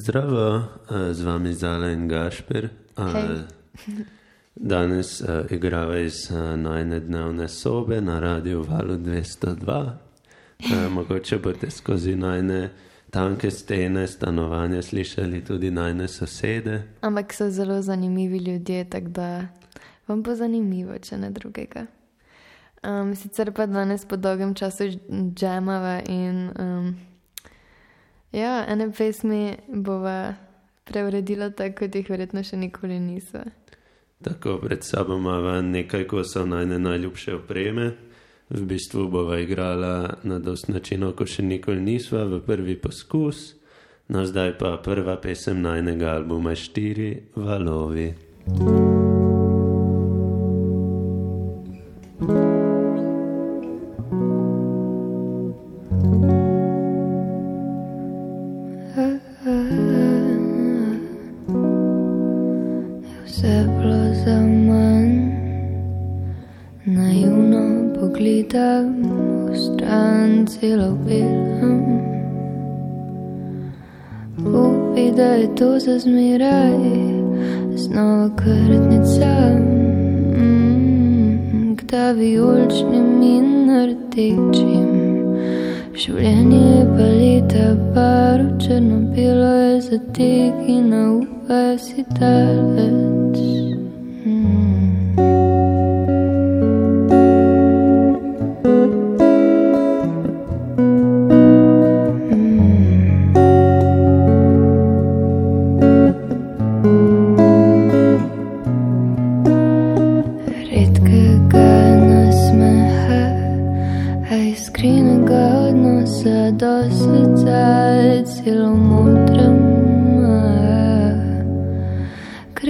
Zdravo, eh, z vami Zala in Gašpir. Eh, Hej. Danes uh, igrava iz uh, najne dnevne sobe na radiju Valu 202. Uh, mogoče boste skozi najne tanke stene stanovanja slišali tudi najne sosede. Ampak so zelo zanimivi ljudje, tako da vam bo zanimivo, če ne drugega. Um, sicer pa danes po dolgem času džemava in um, ja, ene pesmi bova preuredila tako, kot jih verjetno še nikoli niso. Tako pred sabo imamo nekaj kosov najne najljubše opreme. V bistvu bova igrala na dost načinov, ko še nikoli nisva, v prvi poskus. No, zdaj pa prva pesem najnega albuma Štiri valovi. Vse pogledam v stran, celo bilam. Upi, da je to za zmeraj, znova krtnica, mm, kda vijoličnim in rdečim. Življenje je paleta, bar črno-belo je za te, ki na upajo si daleč.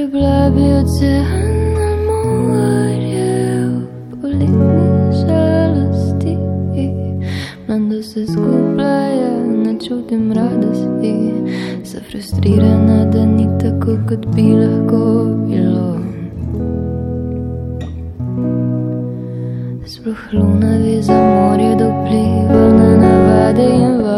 Ocean na morje, v poletni žalosti. Mlado se zgubljajo, ne čutim radosti, se frustrirana, da ni tako, kot bi lahko bilo. Sploh luna ve za morje, da vpliva na navade in valove.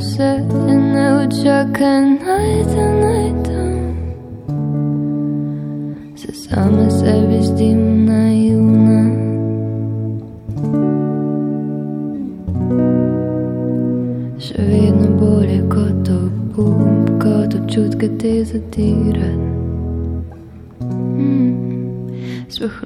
Vse in ne očakaj najdem, najdem. Se sama sebi zdim naivna. Še vedno bolje kot obum, kot občutke te zatirati. Sploh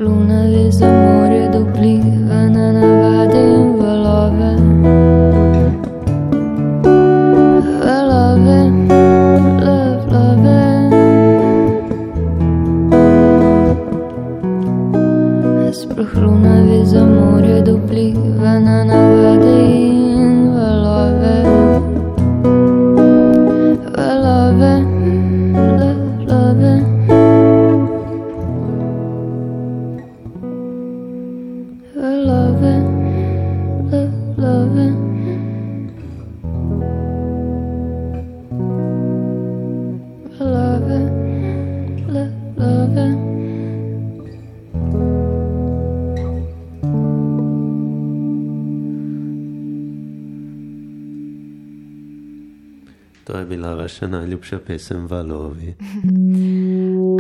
vaša najljubša pesem Valovi.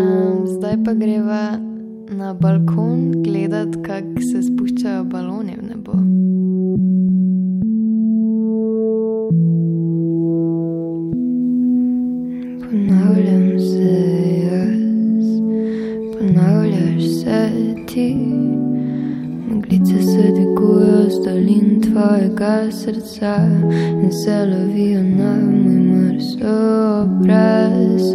Um, zdaj pa greva na balkon gledat, kako se spuščajo baloni v nebo. Ponavljam se jaz, ponavljaš se ti. Meglice se dvigujejo z dolin tvojega srca in se lovijo na moj mrzel obraz.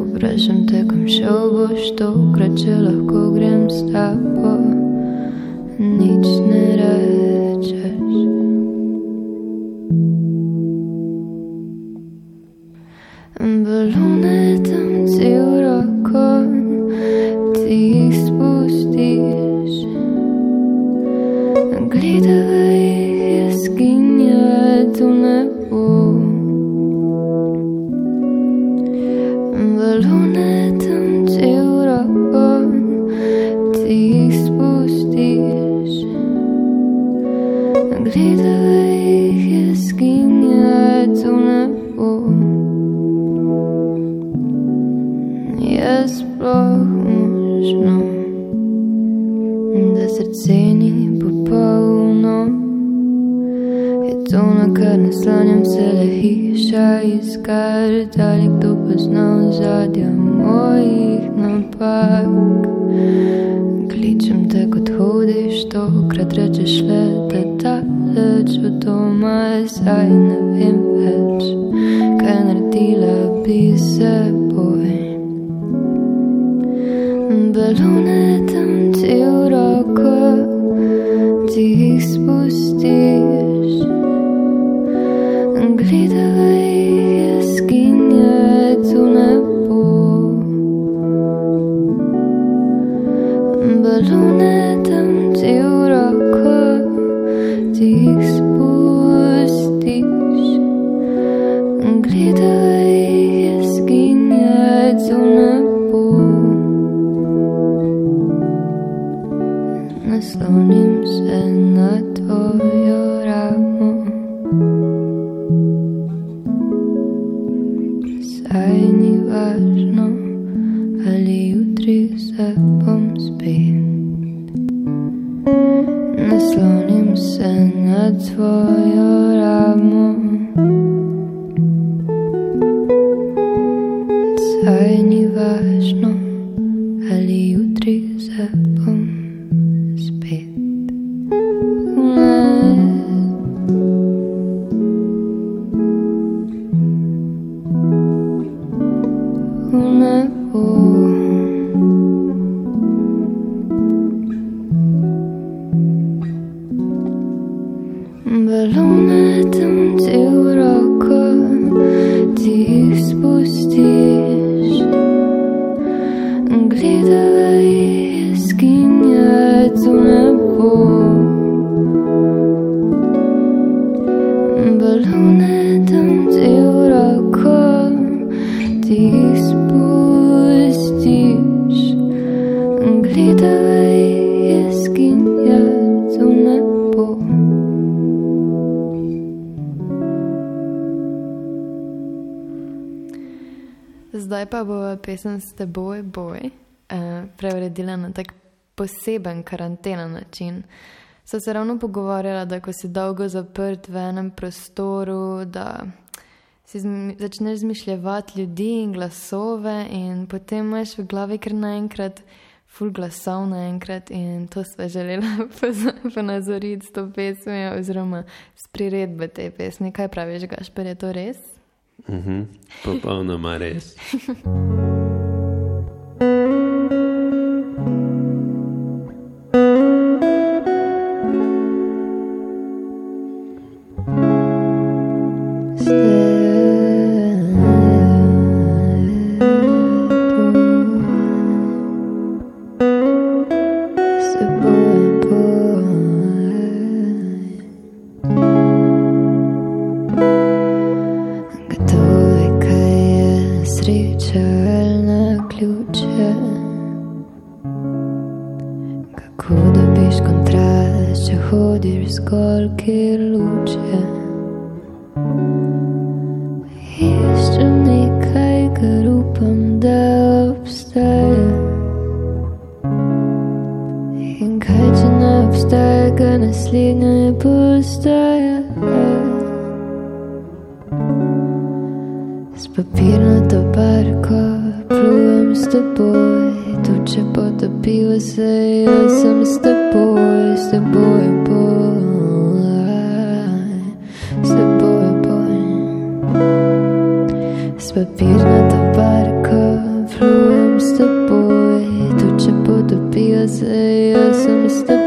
Vprašam te, kam šel boš tokrat, če lahko grem s tabo. nič ne rečeš. Balone tam cel Saj ni Zdaj pa bo pesem s teboj, boj, uh, preuredila na tak poseben karantena način. So se ravno pogovarjala, da ko si dolgo zaprt v enem prostoru, da si zmi, začneš zmišljati ljudi in glasove, in potem imaš v glavi kar naenkrat ful glasov naenkrat, in to sva želela ponazoriti s to pesmijo, oziroma s priredbe te pesmi. Kaj praviš, Gašper, je to res? Uhum. Papão na marés. ali na ključe, kako dobiš kontrast, če hodiš zgolj kjer luče. Iščem nekaj, kar upam, da obstaja. In kaj, če ne obstaja, ga naslednja postaja. Teboj, tuče potopiva se, jaz sem s teboj, s teboj boj, s teboj boj. S papirnato barko plujem s teboj, tuče potopiva se, jaz sem s teboj,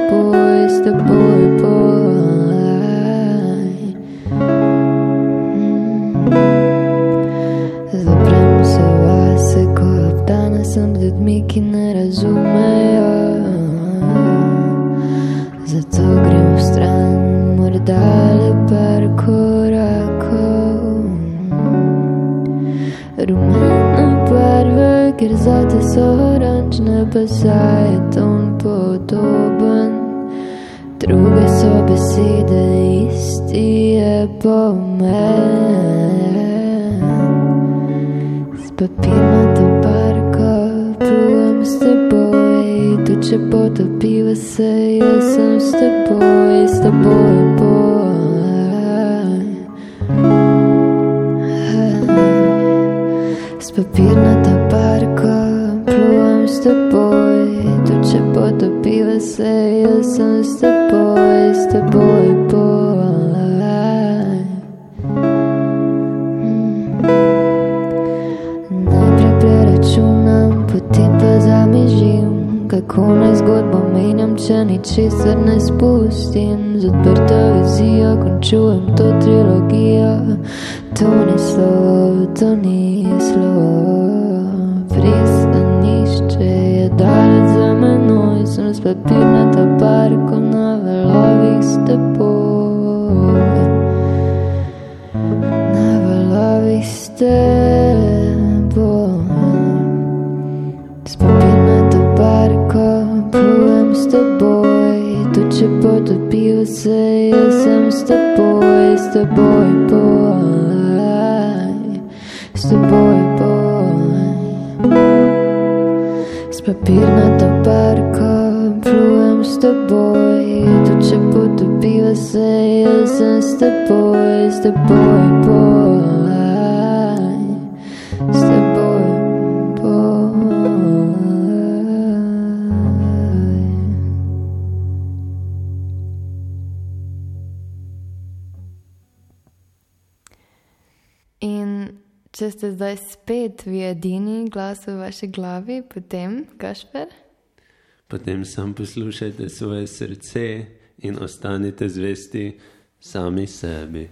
kako naj zgodbo menjam, če ničesar ne spustim. Z odprto vizijo končujem to trilogijo. To ni slovo, to ni slovo. Pristanišče je daleč za menoj, sem s papirnato barko na valovih s teboj. Na valovih s teboj, s teboj boj, s teboj boj. S papirnato barko plujem s teboj, tu če potopijo se, jaz sem s teboj, s? Teboj boj, če ste zdaj spet vi edini glas v vaši glavi, potem, Kašper, Potem sam poslušajte svoje srce in ostanite zvesti sami sebi.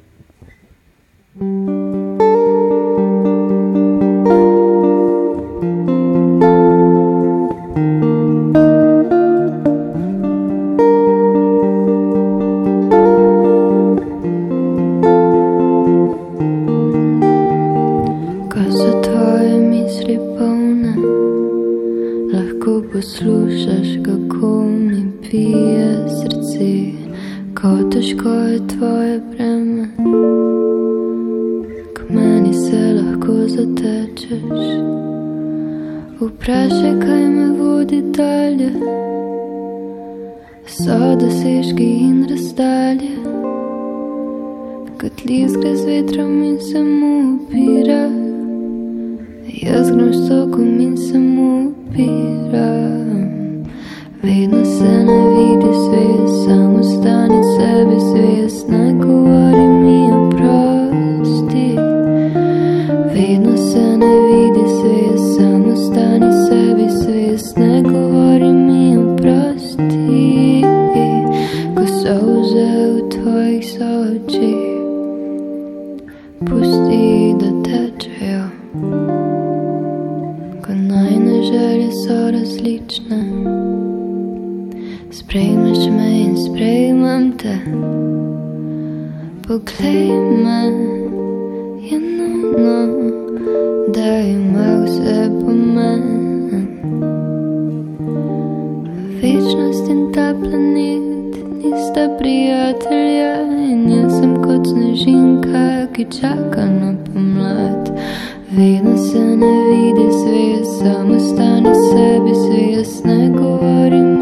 Ko So dosežki in razdalje. Kot gre z vetrom in se mu upira, jaz grem s tokom in se mu upiram. Vedno se ne vidi svet, samo stani sebi zvest, ne govori mi oprosti. Poglej me, je nujno, da ima vse pomen. Večnost in ta planet nista prijatelja, in jaz sem kot snežinka, ki čaka na pomlad. Vedno se ne vidi svet, samo stani sebi svest, ne govori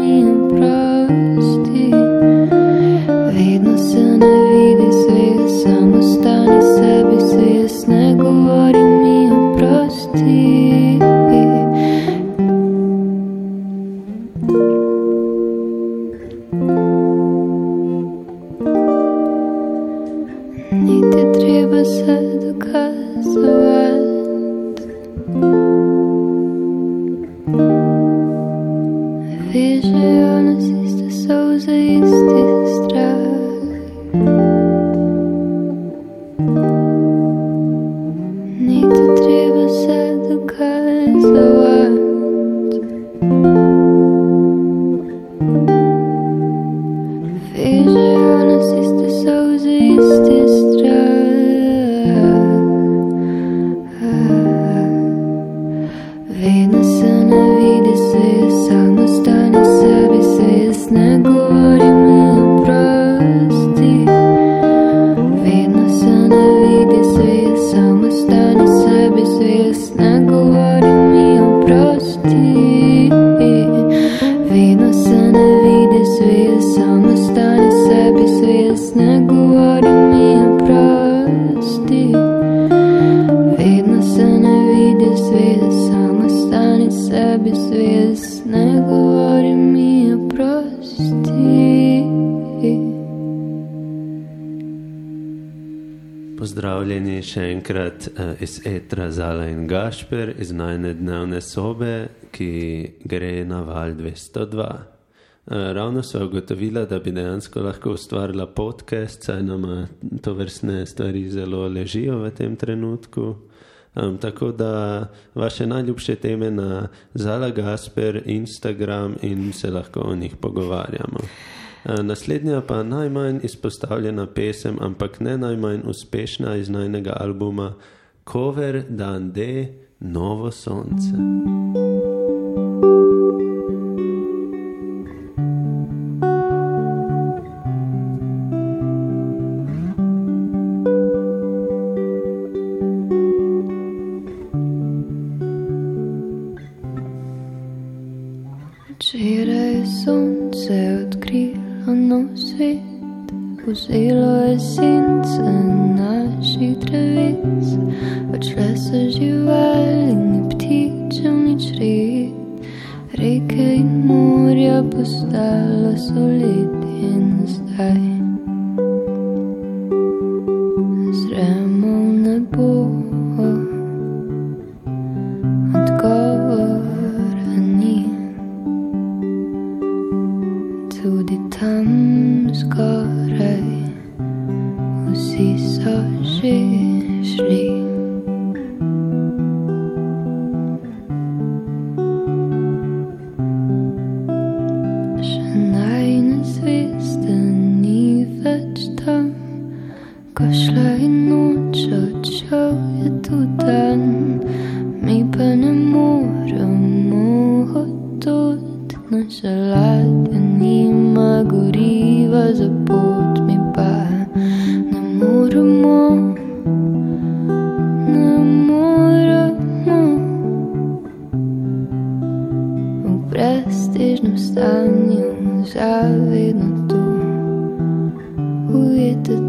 solze, Gašper iz najne dnevne sobe, ki gre na val 202. Uh, ravno so ugotovila, da bi dejansko lahko ustvarila podcast, saj nam to vrstne stvari zelo ležijo v tem trenutku. Um, tako da vaše najljubše teme na Zala Gasper, Instagram in se lahko o njih pogovarjamo. Uh, naslednja pa najmanj izpostavljena pesem, ampak ne najmanj uspešna iz najnega albuma Cover Dan D, Novo Sonce. side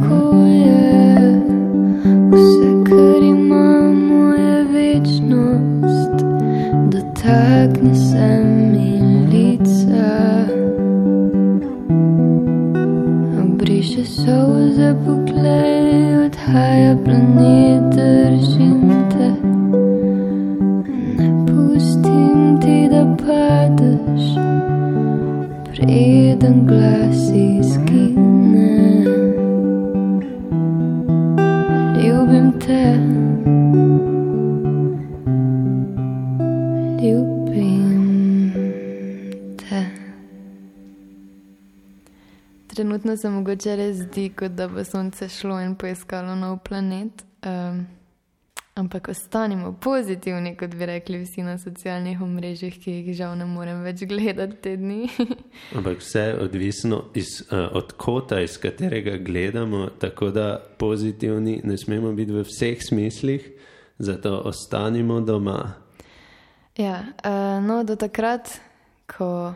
Cool. Zdaj. mogoče res zdi, kot da bo sonce šlo in poiskalo nov planet. Um, ampak ostanimo pozitivni, kot bi rekli vsi na socialnih omrežjih, ki jih žal ne morem več gledati te dni. ampak vse je odvisno iz, uh, od kota, iz katerega gledamo, tako da pozitivni ne smemo biti v vseh smislih, zato ostanimo doma. Ja, uh, no, do takrat, ko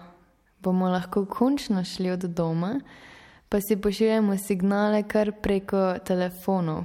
bomo lahko končno šli od doma pa si pošiljamo signale kar preko telefonov.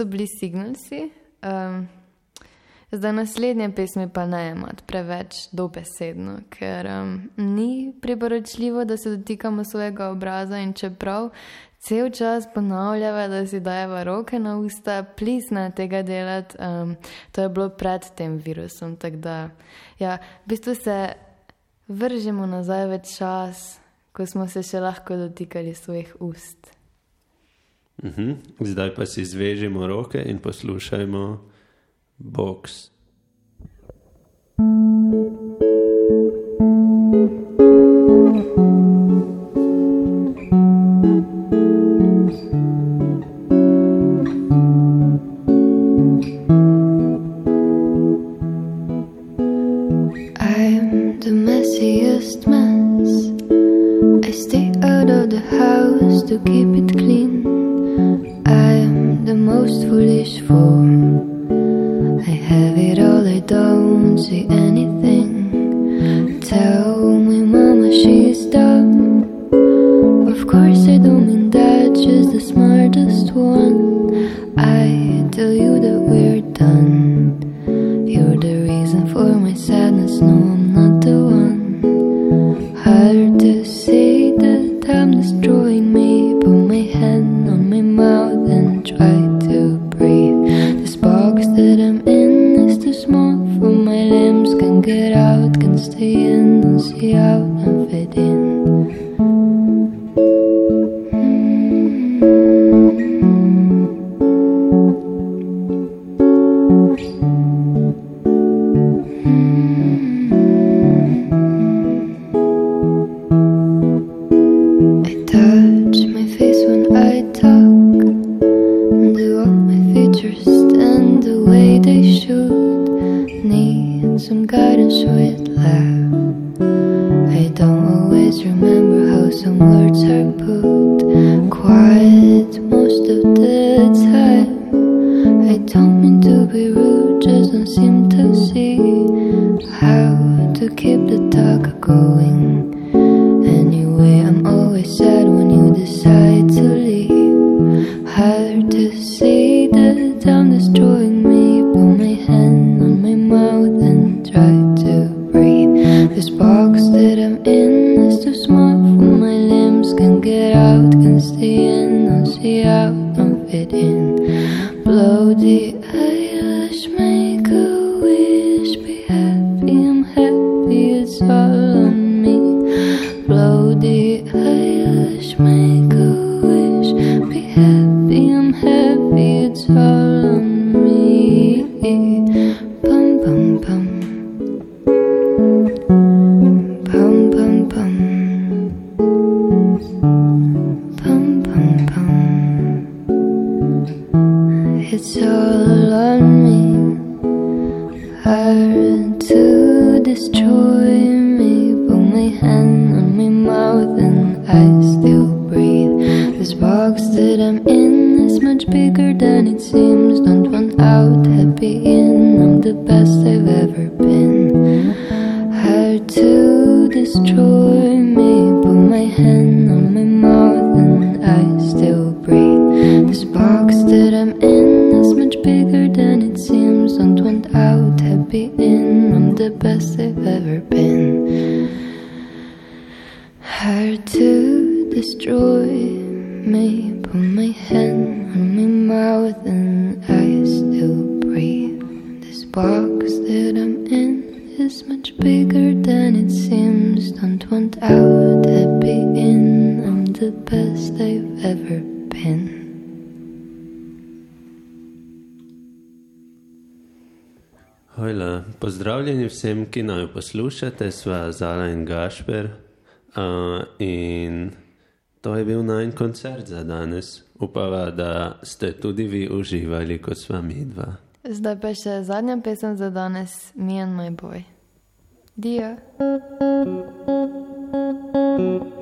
so bili signalsi. Um, Za naslednje pesmi pa ne imati preveč dobesedno, ker um, ni priporočljivo, da se dotikamo svojega obraza in čeprav cel čas ponavljava, da si dajeva roke na usta, plis na tega delati, um, to je bilo pred tem virusom. Tako da, ja, v bistvu se vržemo nazaj v čas, ko smo se še lahko dotikali svojih ust. Uh -huh. Zdaj pa si zvežemo roke in poslušajmo boks. thank you See how I'm fading. that I'm in is too small for my limbs. Can't get out, can't stay in, don't see out. with me, put my hand vsem, ki naj poslušate, sva Zala in Gašper. Uh, in to je bil najmanj koncert za danes. Upava, da ste tudi vi uživali, kot sva mi dva. Zdaj pa še zadnja pesem za danes, Me and My Boy. Dio. thank you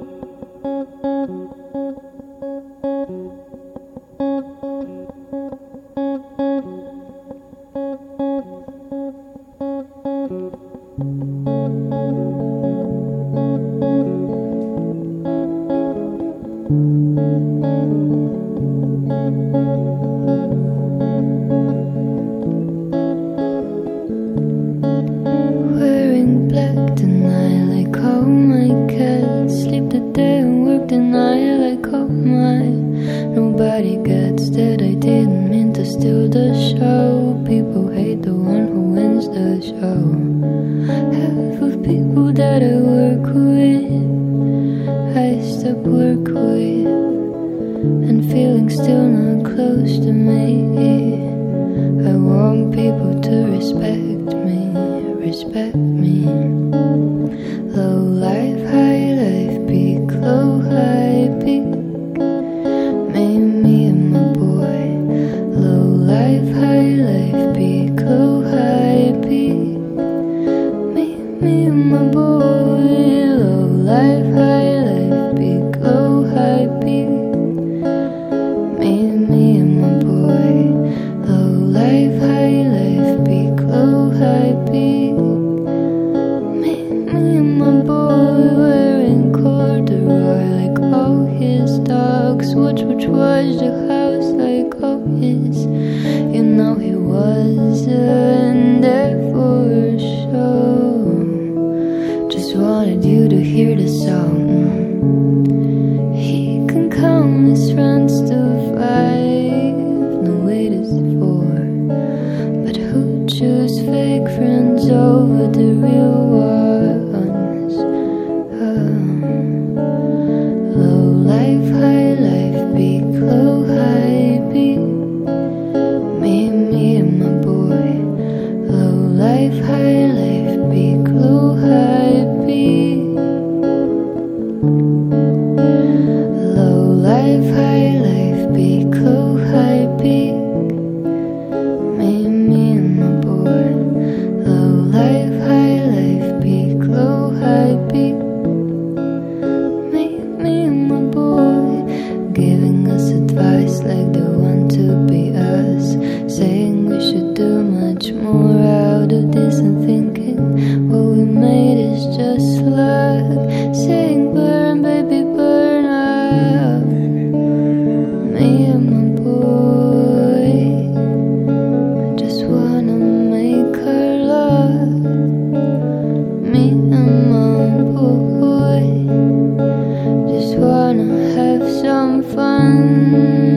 life, high life, be low, high, be fun.